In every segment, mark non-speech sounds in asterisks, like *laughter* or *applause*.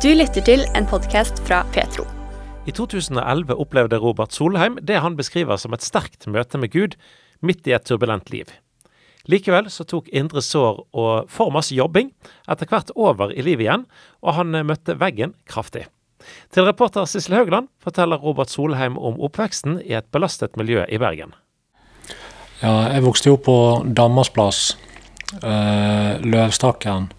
Du lytter til en podkast fra Petro. I 2011 opplevde Robert Solheim det han beskriver som et sterkt møte med Gud midt i et turbulent liv. Likevel så tok indre sår og for masse jobbing etter hvert over i livet igjen, og han møtte veggen kraftig. Til reporter Sissel Haugland forteller Robert Solheim om oppveksten i et belastet miljø i Bergen. Ja, jeg vokste jo på Dammersplass, øh, Løvstakken.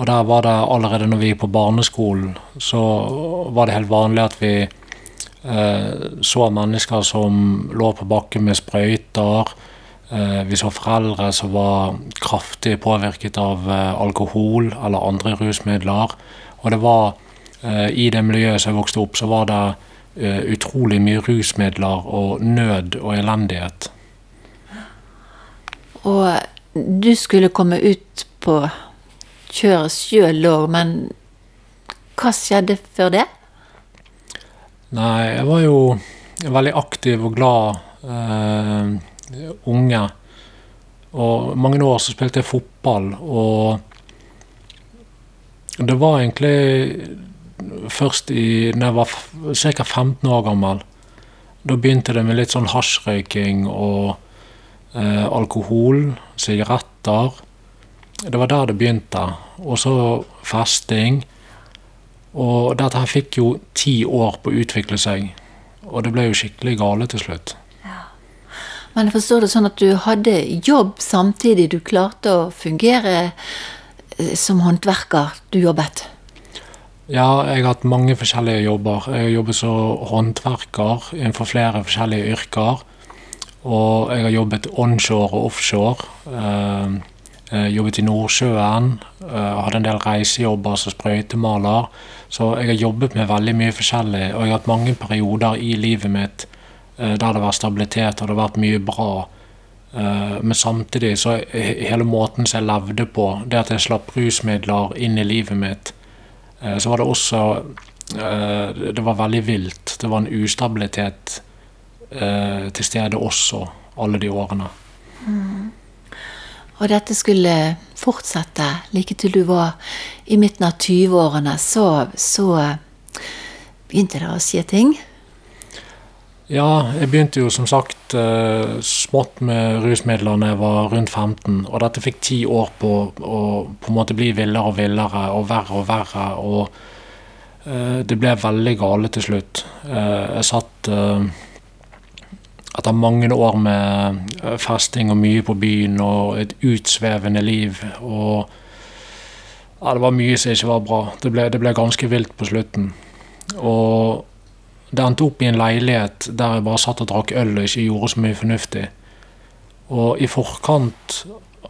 Og der var det allerede når vi gikk på barneskolen, så var det helt vanlig at vi eh, så mennesker som lå på bakken med sprøyter. Eh, vi så foreldre som var kraftig påvirket av alkohol eller andre rusmidler. Og det var i det miljøet som jeg vokste opp, så var det utrolig mye rusmidler og nød og elendighet. Og du skulle komme ut på kjøret sjøl òg, men hva skjedde før det? Nei, jeg var jo veldig aktiv og glad eh, unge. Og mange år så spilte jeg fotball, og det var egentlig først i når jeg var ca. 15 år gammel. Da begynte det med litt sånn hasjrøyking og eh, alkohol, sigaretter. Det var der det begynte. Og så festing. Og dette her fikk jo ti år på å utvikle seg. Og det ble jo skikkelig gale til slutt. Ja. Men jeg forstår det sånn at du hadde jobb samtidig? Du klarte å fungere eh, som håndverker? Du jobbet? Ja, jeg har hatt mange forskjellige jobber. Jeg har jobbet som håndverker innenfor flere forskjellige yrker. Og jeg har jobbet onshore og offshore. Eh, jobbet i Nordsjøen. Eh, hadde en del reisejobber som sprøytemaler. Så jeg har jobbet med veldig mye forskjellig. Og jeg har hatt mange perioder i livet mitt eh, der det var stabilitet og det har vært mye bra. Eh, men samtidig så hele måten som jeg levde på, det at jeg slapp rusmidler inn i livet mitt, eh, så var det også Det var veldig vilt. Det var en ustabilitet eh, til stede også alle de årene. Mm. Og dette skulle fortsette like til du var i midten av 20-årene. Så, så begynte det å skje ting? Ja, jeg begynte jo som sagt eh, smått med rusmidler da jeg var rundt 15. Og dette fikk ti år på å på en måte bli villere og villere og verre og verre. Og eh, det ble veldig gale til slutt. Eh, jeg satt eh, etter mange år med eh, festing og mye på byen og et utsvevende liv og ja, Det var mye som ikke var bra. Det ble, det ble ganske vilt på slutten. Og det endte opp i en leilighet der jeg bare satt og drakk øl og ikke gjorde så mye fornuftig. Og i forkant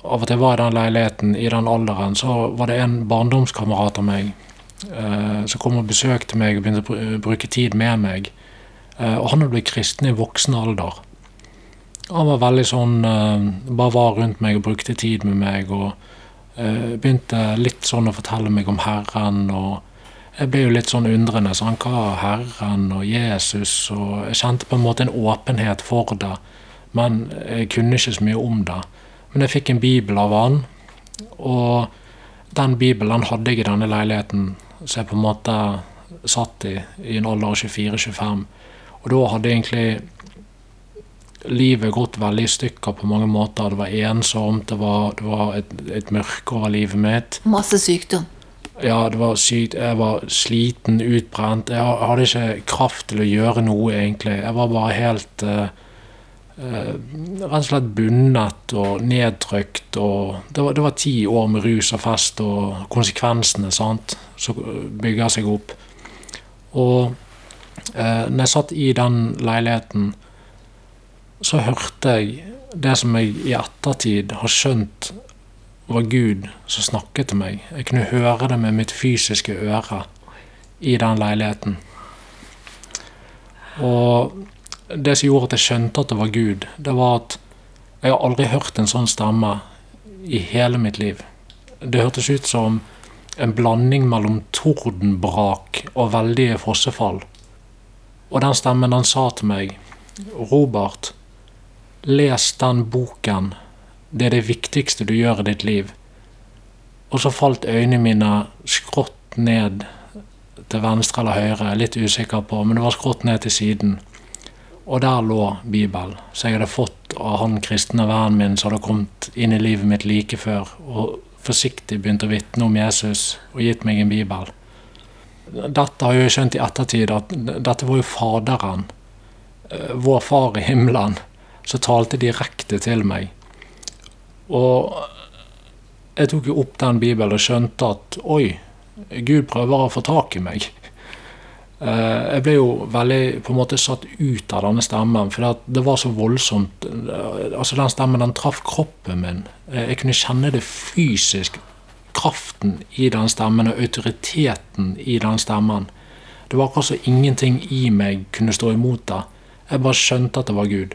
av at jeg var i den leiligheten i den alderen, så var det en barndomskamerat av meg eh, som kom og besøkte meg og begynte å bruke tid med meg. Eh, og han hadde blitt kristen i voksen alder. Han var veldig sånn eh, Bare var rundt meg og brukte tid med meg. Og eh, begynte litt sånn å fortelle meg om Herren. og jeg ble jo litt sånn undrende. Så han hva Herren og Jesus? Og jeg kjente på en måte en åpenhet for det. Men jeg kunne ikke så mye om det. Men jeg fikk en bibel av han. Og den bibelen hadde jeg i denne leiligheten, så jeg på en måte satt i i en alder av 24-25. Og da hadde egentlig livet gått veldig i stykker på mange måter. Det var ensomt, det var, det var et, et mørke over livet mitt. Masse sykdom? Ja, det var sykt. Jeg var sliten, utbrent. Jeg hadde ikke kraft til å gjøre noe, egentlig. Jeg var bare helt uh, uh, Rett og slett bundet og nedtrykt. Og det var, det var ti år med rus og fest og konsekvensene sant, som bygger seg opp. Og eh, når jeg satt i den leiligheten, så hørte jeg det som jeg i ettertid har skjønt var Gud som snakket til meg. Jeg kunne høre det med mitt fysiske øre i den leiligheten. Og det som gjorde at jeg skjønte at det var Gud, det var at jeg har aldri hørt en sånn stemme i hele mitt liv. Det hørtes ut som en blanding mellom tordenbrak og veldige fossefall. Og den stemmen den sa til meg, Robert, les den boken. Det er det viktigste du gjør i ditt liv. Og så falt øynene mine skrått ned til venstre eller høyre, litt usikker på, men det var skrått ned til siden. Og der lå Bibelen, som jeg hadde fått av han kristne vennen min som hadde kommet inn i livet mitt like før, og forsiktig begynt å vitne om Jesus og gitt meg en bibel. Dette har jeg skjønt i ettertid, at dette var jo Faderen, eh, vår Far i himmelen, som talte direkte til meg. Og jeg tok jo opp den bibelen og skjønte at oi, Gud prøver å få tak i meg. Eh, jeg ble jo veldig på en måte satt ut av denne stemmen, for det var så voldsomt. Eh, altså Den stemmen den traff kroppen min. Jeg kunne kjenne det fysisk. Kraften i den stemmen og autoriteten i den stemmen. Det var akkurat som ingenting i meg kunne stå imot det. Jeg bare skjønte at det var Gud.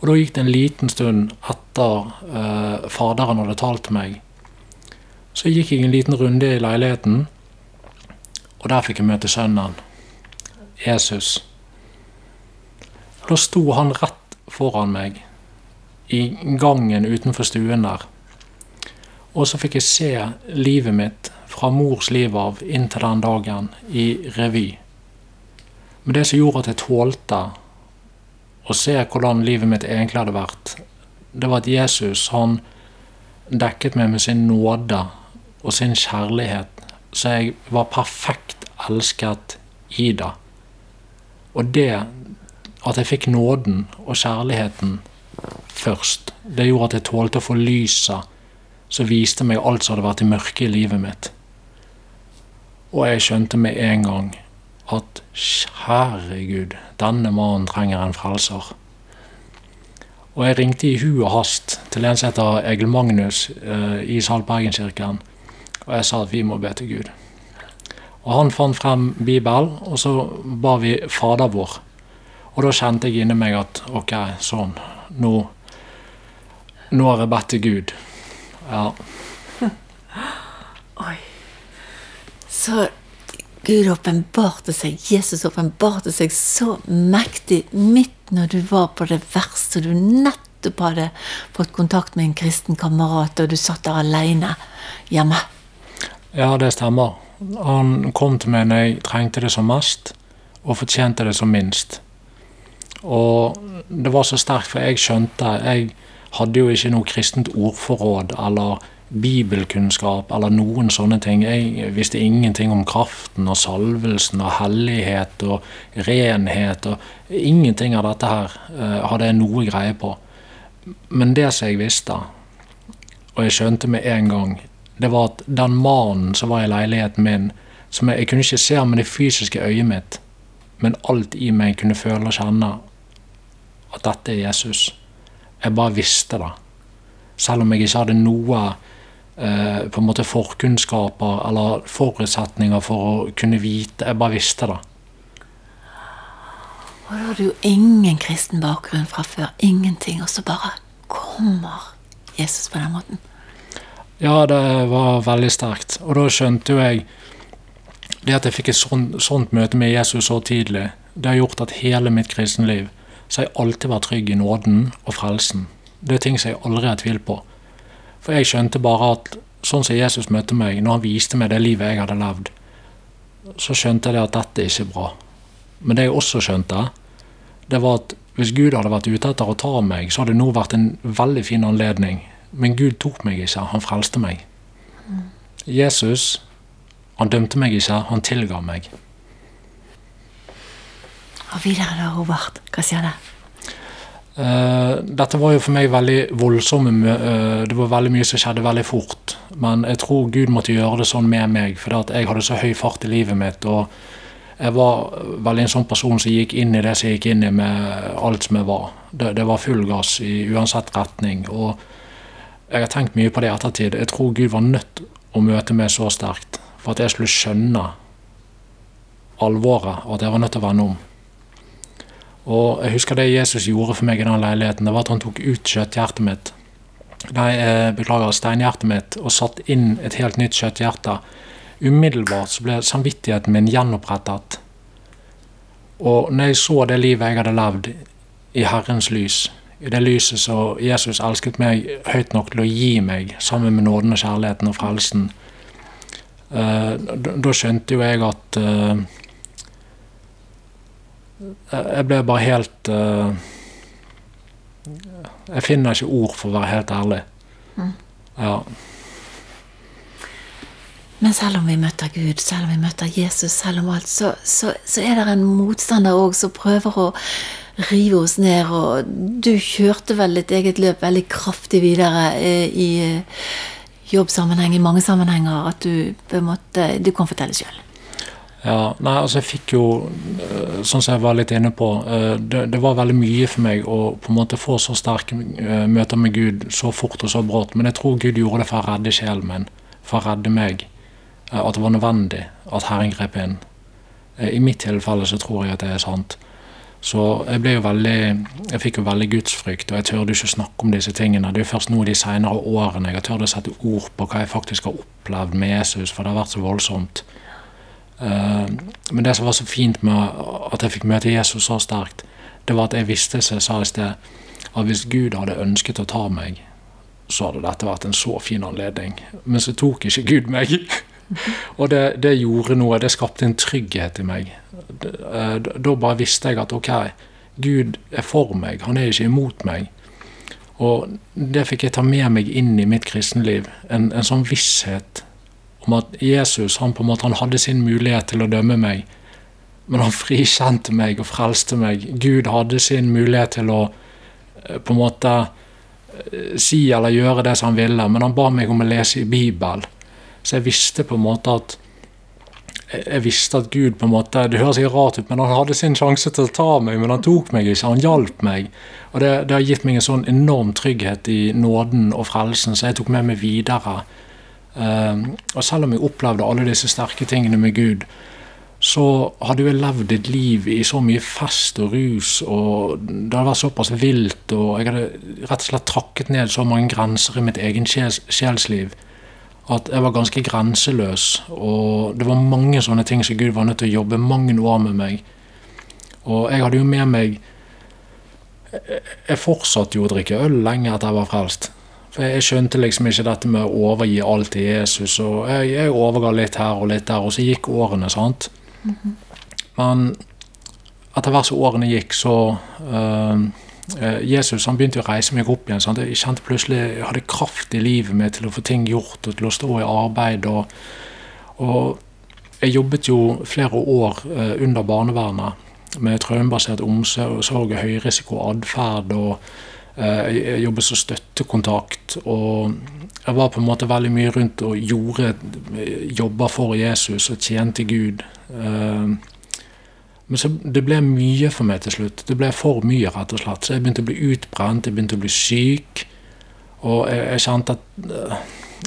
Og da gikk det en liten stund etter eh, Faderen hadde talt meg. Så gikk jeg en liten runde i leiligheten og der fikk jeg møte sønnen, Jesus. Da sto han rett foran meg i gangen utenfor stuen der. Og så fikk jeg se livet mitt fra mors liv av inntil den dagen i revy. Men det som gjorde at jeg tålte å se hvordan livet mitt egentlig hadde vært, det var at Jesus han dekket meg med sin nåde og sin kjærlighet, så jeg var perfekt elsket i det. Og det at jeg fikk nåden og kjærligheten først, det gjorde at jeg tålte å få lyset som viste meg alt som hadde vært i mørket i livet mitt. Og jeg skjønte med en gang at herregud, denne mannen trenger en frelser. Og jeg ringte i hu og hast til en som heter Egil Magnus eh, i Saltbergenkirken, og jeg sa at vi må be til Gud. Og han fant frem Bibelen, og så ba vi Fader vår. Og da kjente jeg inni meg at ok, sånn, nå, nå har jeg bedt til Gud. Ja. *laughs* Oi. Så Gud åpenbarte seg, Jesus åpenbarte seg så mektig midt når du var på det verste, du nettopp hadde fått kontakt med en kristen kamerat, og du satt der alene hjemme. Ja, det stemmer. Han kom til meg når jeg trengte det som mest, og fortjente det som minst. Og det var så sterkt, for jeg skjønte Jeg hadde jo ikke noe kristent ordforråd eller bibelkunnskap eller noen sånne ting. Jeg visste ingenting om kraften og salvelsen og hellighet og renhet. og Ingenting av dette her uh, hadde jeg noe greie på. Men det som jeg visste, og jeg skjønte med en gang, det var at den mannen som var i leiligheten min som jeg, jeg kunne ikke se med det fysiske øyet mitt, men alt i meg kunne føle og kjenne at dette er Jesus. Jeg bare visste det. Selv om jeg ikke hadde noe eh, på en måte forkunnskaper eller forutsetninger for å kunne vite. Jeg bare visste det. Og da hadde du jo ingen kristen bakgrunn fra før. Ingenting. Og så bare kommer Jesus på den måten. Ja, det var veldig sterkt. Og da skjønte jo jeg det at jeg fikk et sånt, sånt møte med Jesus så tidlig, det har gjort at hele mitt kristenliv så har jeg alltid vært trygg i nåden og frelsen. Det er ting som jeg aldri har tvilt på. For jeg skjønte bare at sånn som Jesus møtte meg, når han viste meg det livet jeg hadde levd, så skjønte jeg at dette er ikke bra. Men det jeg også skjønte, det var at hvis Gud hadde vært ute etter å ta meg, så hadde det nå vært en veldig fin anledning men Gud tok meg ikke, han frelste meg. Jesus, han dømte meg ikke, han tilga meg. Videre da, Robert. Hva skjedde? Uh, dette var jo for meg veldig voldsomme uh, Det var veldig mye som skjedde veldig fort. Men jeg tror Gud måtte gjøre det sånn med meg, for jeg hadde så høy fart i livet mitt. og jeg var veldig en sånn person som gikk inn i det som jeg gikk inn i med alt som jeg var. Det, det var full gass i uansett retning. og jeg har tenkt mye på det i ettertid. Jeg tror Gud var nødt å møte meg så sterkt for at jeg skulle skjønne alvoret, og at jeg var nødt til å vende om. Og jeg husker det Jesus gjorde for meg i den leiligheten. Det var at han tok ut kjøtthjertet mitt. Nei, beklager, steinhjertet mitt, og satt inn et helt nytt kjøtthjerte. Umiddelbart så ble samvittigheten min gjenopprettet. Og når jeg så det livet jeg hadde levd i Herrens lys, i det lyset som Jesus elsket meg høyt nok til å gi meg, sammen med nåden og kjærligheten og frelsen, Eh, da skjønte jo jeg at eh, Jeg ble bare helt eh, Jeg finner ikke ord, for å være helt ærlig. Ja. Men selv om vi møter Gud, selv om vi møter Jesus, selv om alt, så, så, så er det en motstander òg som prøver å rive oss ned. Og du kjørte vel ditt eget løp veldig kraftig videre eh, i eh, jobbsammenheng, i mange sammenhenger, at du på en måte Du kan fortelle sjøl. Ja, nei, altså jeg fikk jo, eh, sånn som jeg var litt inne på, eh, det, det var veldig mye for meg å på en måte få så sterke eh, møter med Gud så fort og så brått. Men jeg tror Gud gjorde det for å redde sjelen min, for å redde meg. At det var nødvendig at Herren grep inn. I mitt tilfelle så tror jeg at det er sant. Så jeg ble jo veldig Jeg fikk jo veldig gudsfrykt, og jeg tørde ikke snakke om disse tingene. Det er jo først nå de senere årene jeg har tørt å sette ord på hva jeg faktisk har opplevd med Jesus, for det har vært så voldsomt. Eh, Men det som var så fint med at jeg fikk møte Jesus så sterkt, det var at jeg visste, som jeg sa i sted, at hvis Gud hadde ønsket å ta meg, så hadde dette vært en så fin anledning. Men så tok ikke Gud meg. *laughs* Og det, det gjorde noe. Det skapte en trygghet i meg. Eh, Da bare visste jeg at ok, Gud er for meg, han er ikke imot meg. Og det fikk jeg ta med meg inn i mitt kristenliv. En, en sånn visshet om at Jesus han på en måte hadde sin mulighet til å dømme meg, men han frikjente meg og frelste meg. Gud hadde sin mulighet til å eh, på en måte eh, si eller gjøre det som han ville, men han ba meg om å lese i Bibelen. Så jeg visste på en måte at jeg visste at Gud på en måte, Det høres ikke rart ut, men han hadde sin sjanse til å ta meg, men han tok meg ikke. Han hjalp meg. Og det, det har gitt meg en sånn enorm trygghet i nåden og frelsen, så jeg tok med meg videre. Um, og selv om jeg opplevde alle disse sterke tingene med Gud, så hadde jeg levd et liv i så mye fest og rus, og det hadde vært såpass vilt, og jeg hadde rett og slett trakket ned så mange grenser i mitt egen sjelsliv at jeg var ganske grenseløs. Og det var mange sånne ting som Gud var nødt til å jobbe mange år med meg. Og jeg hadde jo med meg jeg fortsatte jo å drikke øl lenge etter jeg var frelst. For jeg skjønte liksom ikke dette med å overgi alt til Jesus. Og jeg, jeg overga litt her og litt der, og så gikk årene, sant. Men etter hvert som årene gikk, så eh, Jesus han begynte å reise meg opp igjen. Sant? Jeg kjente plutselig jeg hadde kraft i livet mitt til å få ting gjort og til å stå i arbeid. Og, og jeg jobbet jo flere år uh, under barnevernet med traumebasert omsorg og høyrisikoatferd. og jeg jeg jobbet som støttekontakt. Og jeg var på en måte veldig mye rundt og gjorde eh, jobber for Jesus og tjente Gud. Eh, men så det ble mye for meg til slutt. Det ble for mye, rett og slett. Så jeg begynte å bli utbrent, jeg begynte å bli syk. Og jeg, jeg, kjente, at, øh,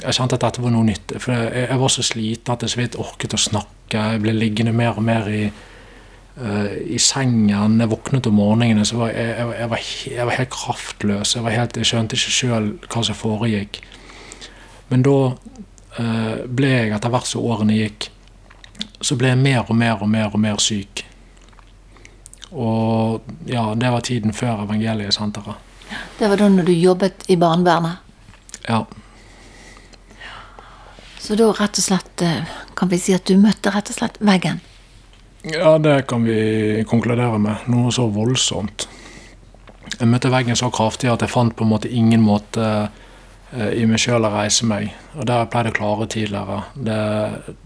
jeg kjente at dette var noe nytt. For jeg, jeg var så sliten at jeg så vidt orket å snakke. Jeg ble liggende mer og mer i, i sengen. Jeg våknet om morgenene, så var jeg, jeg, jeg, var, jeg var helt kraftløs. Jeg, var helt, skjønte ikke sjøl hva som foregikk. Men da øh, ble jeg, etter hvert som årene gikk, så ble jeg mer og mer og mer og mer syk. Og ja, det var tiden før evangeliesenteret. Det var da når du jobbet i barnevernet. Ja. Så da rett og slett eh, kan vi si at du møtte rett og slett veggen. Ja, det kan vi konkludere med. Noe så voldsomt. Jeg møtte veggen så kraftig at jeg fant på en måte ingen måte eh, i meg sjøl å reise meg. Og det har jeg pleid å klare tidligere. Det,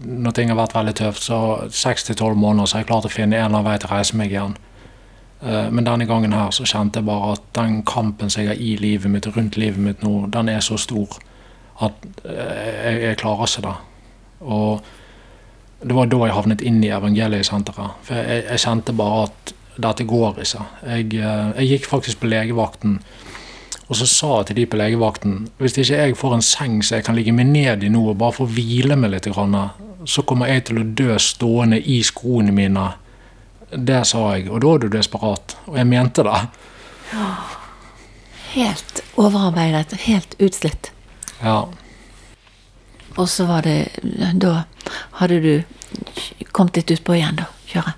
når ting har vært veldig tøft, så seks til tolv måneder så har jeg klart å finne en eller annen vei til å reise meg igjen. Eh, Men denne gangen her så kjente jeg bare at den kampen som jeg har i livet mitt, rundt livet mitt nå, den er så stor at eh, jeg, jeg klarer ikke det. Og det var da jeg havnet inn i evangeliesenteret. For jeg, jeg kjente bare at dette går ikke. Jeg, eh, jeg gikk faktisk på legevakten, og så sa jeg til de på legevakten hvis ikke jeg får en seng så jeg kan ligge meg ned i nå og bare få hvile meg litt, så kommer jeg til å dø stående i skoene mine. Det sa jeg, og da er du desperat. Og jeg mente det. Helt overarbeidet, helt utslitt. Ja. Og så var det Da hadde du kommet litt utpå igjen, da. Kjøre.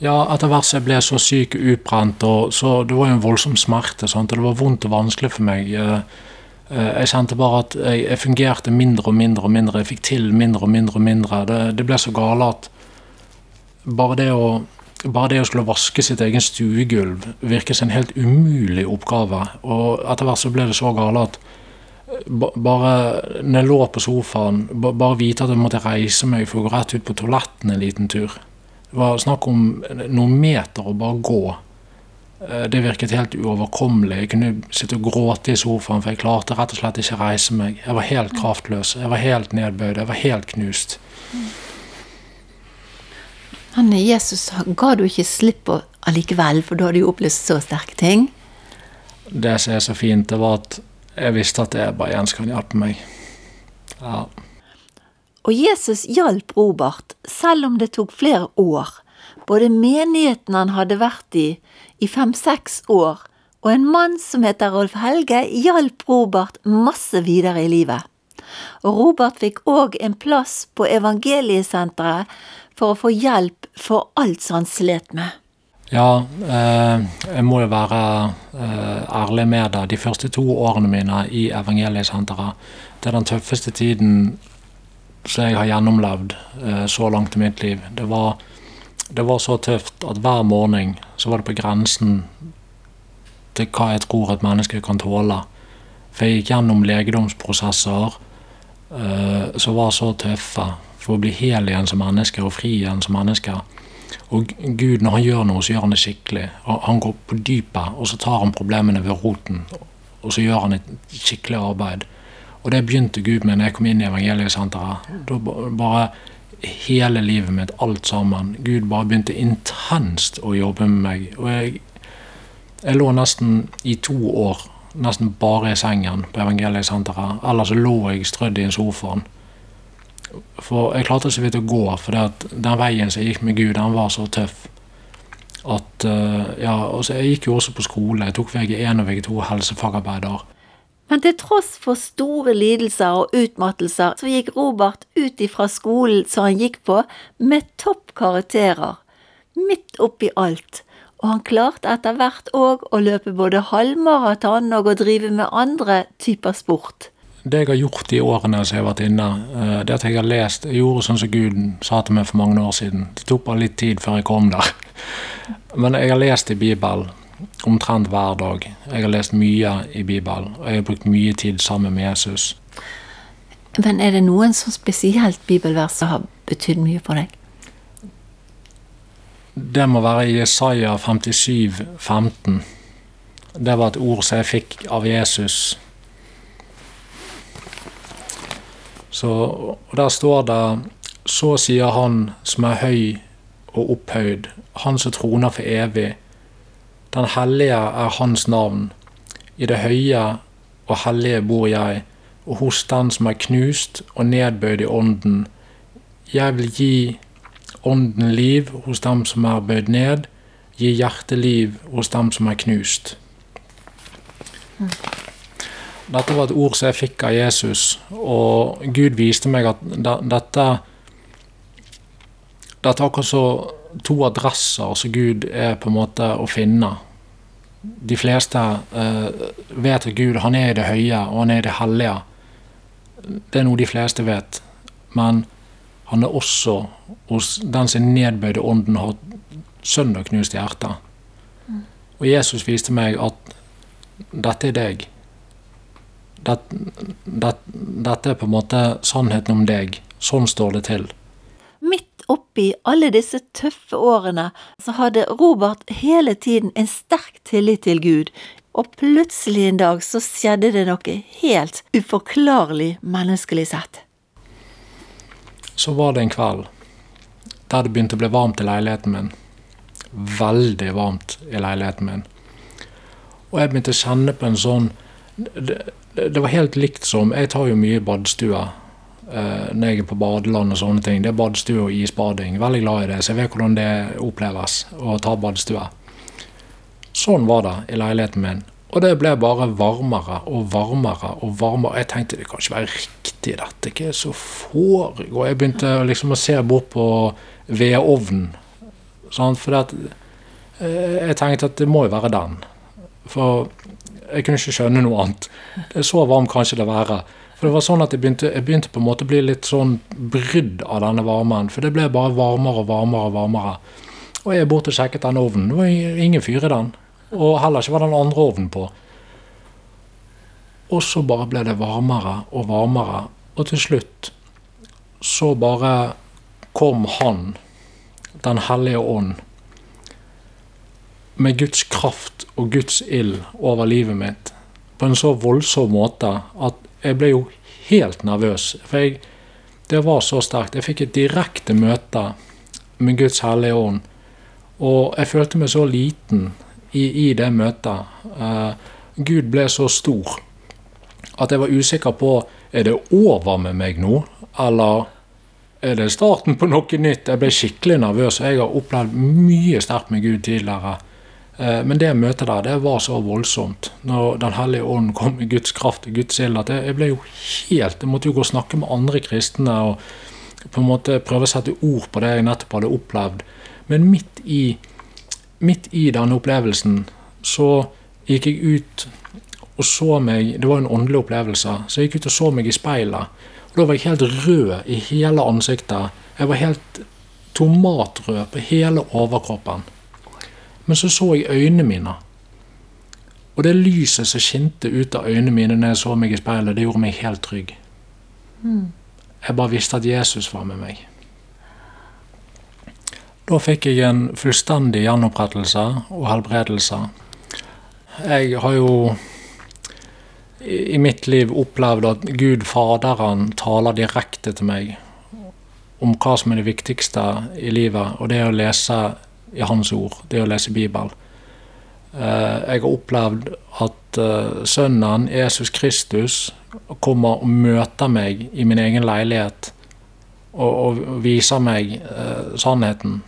Ja, etter hvert som jeg ble så syk utbrent, og så det var jo en voldsom smerte. Sant? og Det var vondt og vanskelig for meg. eh, Eh, jeg kjente bare at jeg, fungerte mindre og mindre og mindre. Jeg fikk til mindre og mindre og mindre. Det, det ble så gale at bare det å bare det å skulle vaske sitt egen stuegulv virket som en helt umulig oppgave. Og etter hvert så ble det så gale at bare når jeg lå på sofaen, bare vite at jeg måtte reise meg for å gå rett ut på toaletten en liten tur. Det var snakk om noen meter å bare gå. Eh, det virket helt uoverkommelig. Jeg kunne sitte og gråte i sofaen, for jeg klarte rett og slett ikke å reise meg. Jeg var helt kraftløs. Jeg var helt nedbøyd. Jeg var helt knust. Han Jesus ga du ikke slipp på allikevel, for da hadde du opplevd så sterke ting? Det som er så fint, det var at jeg visste at jeg bare en kan hjelpe meg. Ja. Og Jesus hjalp Robert, selv om det tok flere år. Både menigheten han hadde vært i i fem-seks år, og en mann som heter Rolf Helge, hjalp Robert masse videre i livet. Og Robert fikk òg en plass på evangeliesenteret for å få hjelp for alt som han slet med. Ja, eh, jeg må jo være eh, ærlig med deg. De første to årene mine i Evangeliesenteret, det er den tøffeste tiden som jeg har gjennomlevd eh, så langt i mitt liv. Det var, det var, så tøft at hver morgen så var det på grensen til hva jeg tror et menneske kan tåle. For jeg gikk gjennom legedomsprosesser som var så tøffe for å bli hel igjen som menneske og fri igjen som menneske. Og Gud, når han gjør noe, så gjør han det skikkelig. Han går på dypet, og så tar han problemene ved roten. Og så gjør han et skikkelig arbeid. Og det begynte Gud med når jeg kom inn i evangeliesenteret. Da bare hele livet mitt, alt sammen. Gud bare begynte intenst å jobbe med meg. Og jeg, jeg lå nesten i to år nesten bare i sengen på evangeliesenteret. Ellers lå jeg strødd i en sofaen. For jeg klarte så vidt å gå, for den veien som jeg gikk med Gud, den var så tøff. At, uh, ja, altså Jeg gikk jo også på skole. Jeg tok VG1 og VG2 helsefagarbeider. Men til tross for store lidelser og utmattelser, så gikk Robert ut ifra skolen som han gikk på, med topp karakterer. Midt oppi alt. Og han klarte etter hvert òg å løpe både halvmaraton og å drive med andre typer sport det jeg har gjort i årene som jeg har vært inne, eh, det at jeg har lest Jeg gjorde sånn som Gud sa til meg for mange år siden. Det tok bare litt tid før jeg kom der. Men jeg har lest i Bibelen omtrent hver dag. Jeg har lest mye i Bibelen, og jeg har brukt mye tid sammen med Jesus. Men er det noen sånn spesielt bibelvers som har betydd mye for deg? Det må være i Jesaja 57, 15. Det var et ord som jeg fikk av Jesus Så, og Der står det Så sier Han som er høy og opphøyd, Han som troner for evig. Den hellige er Hans navn. I det høye og hellige bor jeg, og hos den som er knust og nedbøyd i ånden. Jeg vil gi ånden liv hos dem som er bøyd ned, gi hjerteliv hos dem som er knust. Mm. Dette var et ord som jeg fikk av Jesus, og Gud viste meg at dette Dette er akkurat som to adresser som Gud er på en måte å finne. De fleste eh, vet at Gud han er i det høye, og han er i det hellige. Det er noe de fleste vet. Men han er også hos den sin nedbøyde ånden har sønderknust hjerte. Og Jesus viste meg at dette er deg dette, det, dette er på en måte sannheten om deg. Sånn står det til. Midt oppi alle disse tøffe årene så hadde Robert hele tiden en sterk tillit til Gud. Og plutselig en dag så skjedde det noe helt uforklarlig menneskelig sett. Så var det en kveld der det begynte å bli varmt i leiligheten min. Veldig varmt i leiligheten min. Og jeg begynte å kjenne på en sånn det var helt likt som Jeg tar jo mye badstue eh, når jeg er på badeland og sånne ting. Det er badstue og isbading. Veldig glad i det, så jeg vet hvordan det oppleves å ta badstue. Sånn var det i leiligheten min. Og det ble bare varmere og varmere og varmere. Jeg tenkte det kan ikke være riktig, dette. Hva er det som foregår? Jeg begynte liksom å se bort på vedovnen. Sånn, for at, eh, jeg tenkte at det må jo være den. For Jeg kunne ikke skjønne noe annet. Det er så varmt ikke det være. For det var sånn at jeg begynte, jeg begynte på en måte å bli litt sånn brydd av denne varmen. For det ble bare varmere og varmere og varmere. Og jeg er borte og sjekket den ovnen. Det var ingen fyr i den. Og heller ikke var den andre ovnen på. Og så bare ble det varmere og varmere. Og til slutt så bare kom Han, Den hellige ånd, med Guds kraft og Guds ild over livet mitt på en så voldsom måte at jeg ble jo helt nervøs. For jeg, det var så sterkt. Jeg fikk et direkte møte med Guds hellige ånd. Og jeg følte meg så liten i, i det møtet. Uh, Gud ble så stor at jeg var usikker på er det over med meg nå, eller er det starten på noe nytt. Jeg ble skikkelig nervøs. og Jeg har opplevd mye sterkt med Gud tidligere. Uh, men det møtet der, det var så voldsomt. Når Den hellige ånd kom med Guds kraft og Guds ild, at jeg ble jo helt Jeg måtte jo gå og snakke med andre kristne og på en måte prøve å sette ord på det jeg nettopp hadde opplevd. Men midt i, midt i denne opplevelsen så gikk jeg ut og så meg Det var en åndelig opplevelse. Så jeg gikk ut og så meg i speilet. Og Da var jeg helt rød i hele ansiktet. Jeg var helt tomatrød på hele overkroppen. Men så så jeg øynene mine. Og det lyset som skinte ut av øynene mine når jeg så meg i speilet, det gjorde meg helt trygg. Jeg bare visste at Jesus var med meg. Da fikk jeg en fullstendig gjenopprettelse og helbredelse. Jeg har jo i mitt liv opplevd at Gud Faderen taler direkte til meg om hva som er det viktigste i livet, og det er å lese i Hans ord, det å lese Bibelen. Jeg har opplevd at Sønnen, Jesus Kristus, kommer og møter meg i min egen leilighet og, og viser meg sannheten.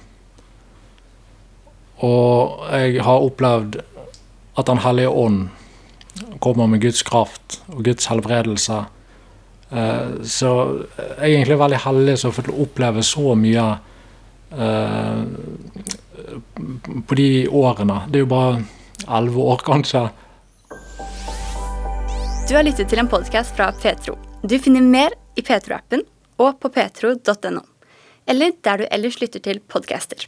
Og jeg har opplevd at Den hellige ånd kommer med Guds kraft og Guds helbredelse. Så jeg er egentlig veldig heldig som fått oppleve så mye på de årene. Det er jo bare elleve år, kanskje. Du har lyttet til en podkast fra Petro. Du finner mer i Petro-appen og på petro.no. Eller der du ellers lytter til podcaster.